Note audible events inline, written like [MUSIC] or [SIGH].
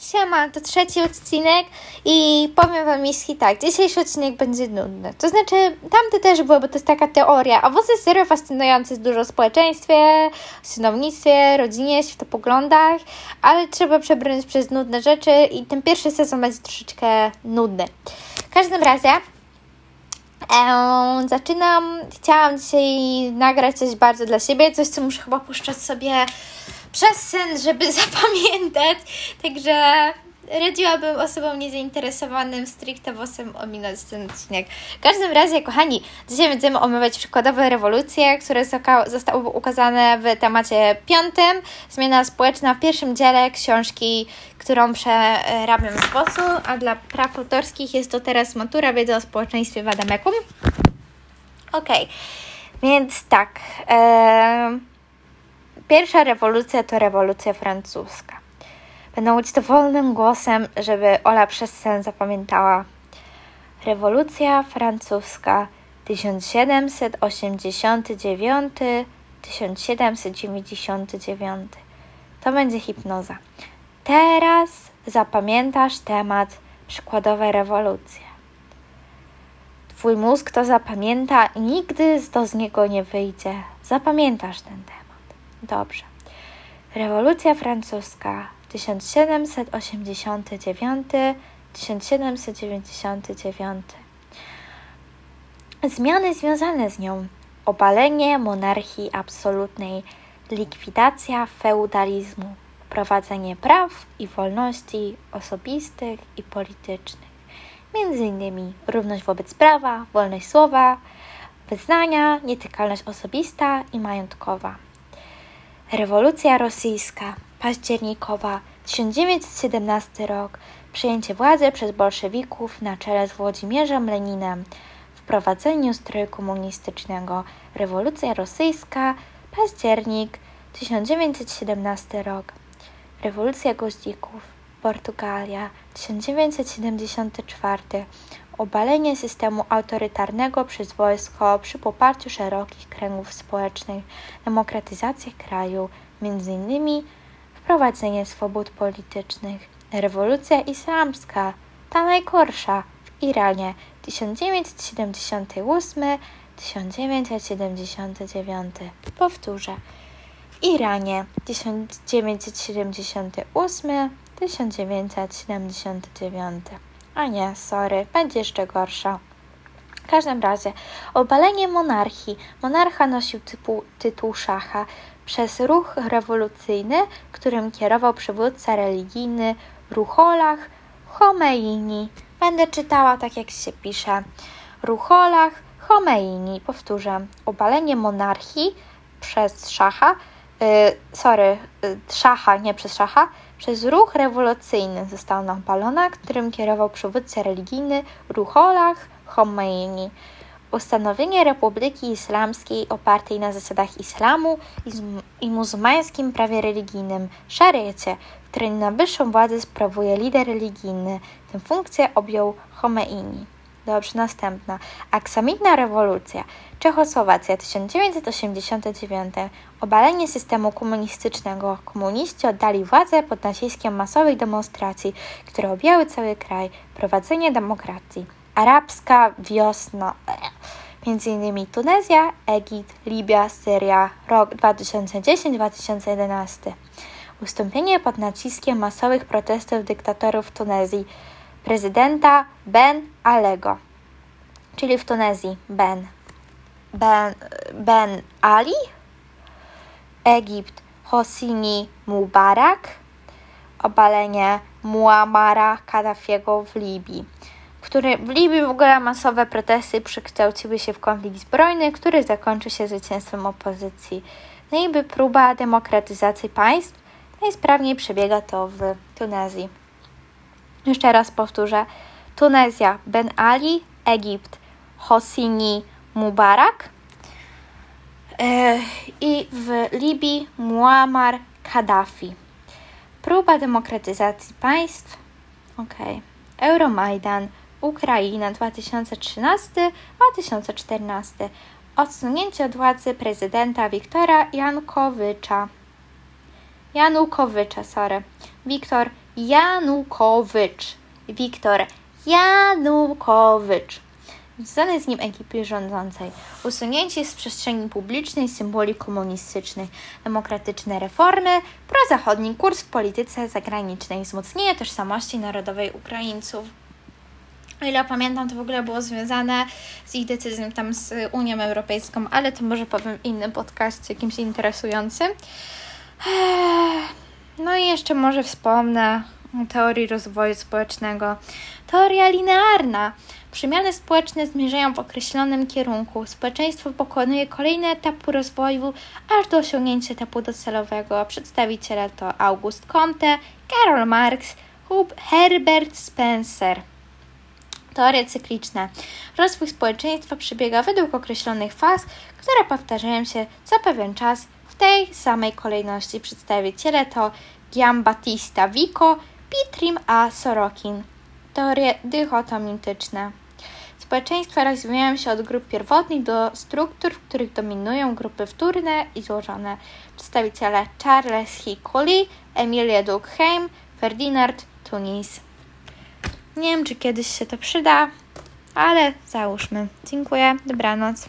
Siema, to trzeci odcinek i powiem Wam jeśli tak, dzisiejszy odcinek będzie nudny. To znaczy, tamty też było, bo to jest taka teoria. Owoce serio fascynujące, jest dużo o społeczeństwie, sądownictwie, rodzinie, światopoglądach, ale trzeba przebrnąć przez nudne rzeczy i ten pierwszy sezon będzie troszeczkę nudny. W każdym razie, zaczynam, chciałam dzisiaj nagrać coś bardzo dla siebie, coś co muszę chyba puszczać sobie przez sen, żeby [LAUGHS] zapamiętać. Także radziłabym osobom niezainteresowanym stricte włosem ominąć ten odcinek. W każdym razie, kochani, dzisiaj będziemy omawiać przykładowe rewolucje, które zostały ukazane w temacie piątym. Zmiana społeczna w pierwszym dziele książki, którą przerabiam z głosu, a dla praw autorskich jest to teraz matura wiedzy o społeczeństwie w Adamekum. Okej, okay. więc tak... Yy Pierwsza rewolucja to rewolucja francuska. Będę mówić to wolnym głosem, żeby Ola przez sen zapamiętała. Rewolucja francuska 1789-1799. To będzie hipnoza. Teraz zapamiętasz temat przykładowe rewolucje. Twój mózg to zapamięta i nigdy to z niego nie wyjdzie. Zapamiętasz ten temat. Dobrze. Rewolucja francuska 1789-1799. Zmiany związane z nią: obalenie monarchii absolutnej, likwidacja feudalizmu, wprowadzenie praw i wolności osobistych i politycznych, między innymi równość wobec prawa, wolność słowa, wyznania, nietykalność osobista i majątkowa. Rewolucja rosyjska, październikowa, 1917 rok, przejęcie władzy przez bolszewików na czele z Włodzimierzem Leninem, wprowadzenie ustroju komunistycznego, rewolucja rosyjska, październik, 1917 rok, rewolucja goździków, Portugalia, 1974, obalenie systemu autorytarnego przez wojsko przy poparciu szerokich kręgów społecznych, demokratyzacja kraju, m.in. wprowadzenie swobód politycznych, rewolucja islamska, ta najgorsza w Iranie 1978-1979. Powtórzę. W Iranie 1978-1979. A nie, sorry, będzie jeszcze gorsza. W każdym razie, obalenie monarchii. Monarcha nosił typu, tytuł szacha przez ruch rewolucyjny, którym kierował przywódca religijny Rucholach Homeini. Będę czytała tak, jak się pisze. Rucholach Homeini. Powtórzę. Obalenie monarchii przez szacha, sorry, yy, szacha, nie przez szacha, przez ruch rewolucyjny została napalona, którym kierował przywódca religijny Ruhollah Khomeini. Ustanowienie Republiki Islamskiej opartej na zasadach islamu i muzułmańskim prawie religijnym, szariecie, której najwyższą władzę sprawuje lider religijny. Tę funkcję objął Khomeini. Dobrze, następna. Aksamitna rewolucja. Czechosłowacja 1989. Obalenie systemu komunistycznego. Komuniści oddali władzę pod naciskiem masowych demonstracji, które objęły cały kraj. Prowadzenie demokracji. Arabska wiosna. Między innymi Tunezja, Egipt, Libia, Syria, rok 2010-2011. Ustąpienie pod naciskiem masowych protestów dyktatorów Tunezji prezydenta Ben Alego, czyli w Tunezji Ben. Ben, ben Ali, Egipt Hosni Mubarak, obalenie Muamara Kaddafiego w Libii. Który, w Libii w ogóle masowe protesty przekształciły się w konflikt zbrojny, który zakończy się zwycięstwem opozycji. No i by próba demokratyzacji państw najsprawniej przebiega to w Tunezji. Jeszcze raz powtórzę. Tunezja Ben Ali, Egipt Hosni Mubarak e, i w Libii Muammar Kaddafi. Próba demokratyzacji państw. Ok. Euromajdan, Ukraina 2013-2014. Odsunięcie od władzy prezydenta Wiktora Jankowycza. Janukowycza, sorry. Wiktor Janukowycz. Wiktor Janukowycz. Znane z nim ekipy rządzącej. Usunięcie z przestrzeni publicznej symboli komunistycznych, demokratyczne reformy, prozachodni kurs w polityce zagranicznej, wzmocnienie tożsamości narodowej Ukraińców. O ile pamiętam, to w ogóle było związane z ich decyzją tam z Unią Europejską, ale to może powiem w innym podcaście, jakimś interesującym. No i jeszcze może wspomnę o teorii rozwoju społecznego. Teoria linearna. Przemiany społeczne zmierzają w określonym kierunku. Społeczeństwo pokonuje kolejne etapy rozwoju, aż do osiągnięcia etapu docelowego. Przedstawiciele to August Comte, Karol Marx lub Herbert Spencer. Teorie cykliczne. Rozwój społeczeństwa przebiega według określonych faz, które powtarzają się co pewien czas tej samej kolejności. Przedstawiciele to Giambattista Vico, Pitrim a Sorokin. Teorie dychotomityczne. Społeczeństwa rozwijają się od grup pierwotnych do struktur, w których dominują grupy wtórne i złożone. Przedstawiciele Charles Hickley, Emilia Durkheim, Ferdinand Tunis. Nie wiem, czy kiedyś się to przyda, ale załóżmy. Dziękuję, dobranoc.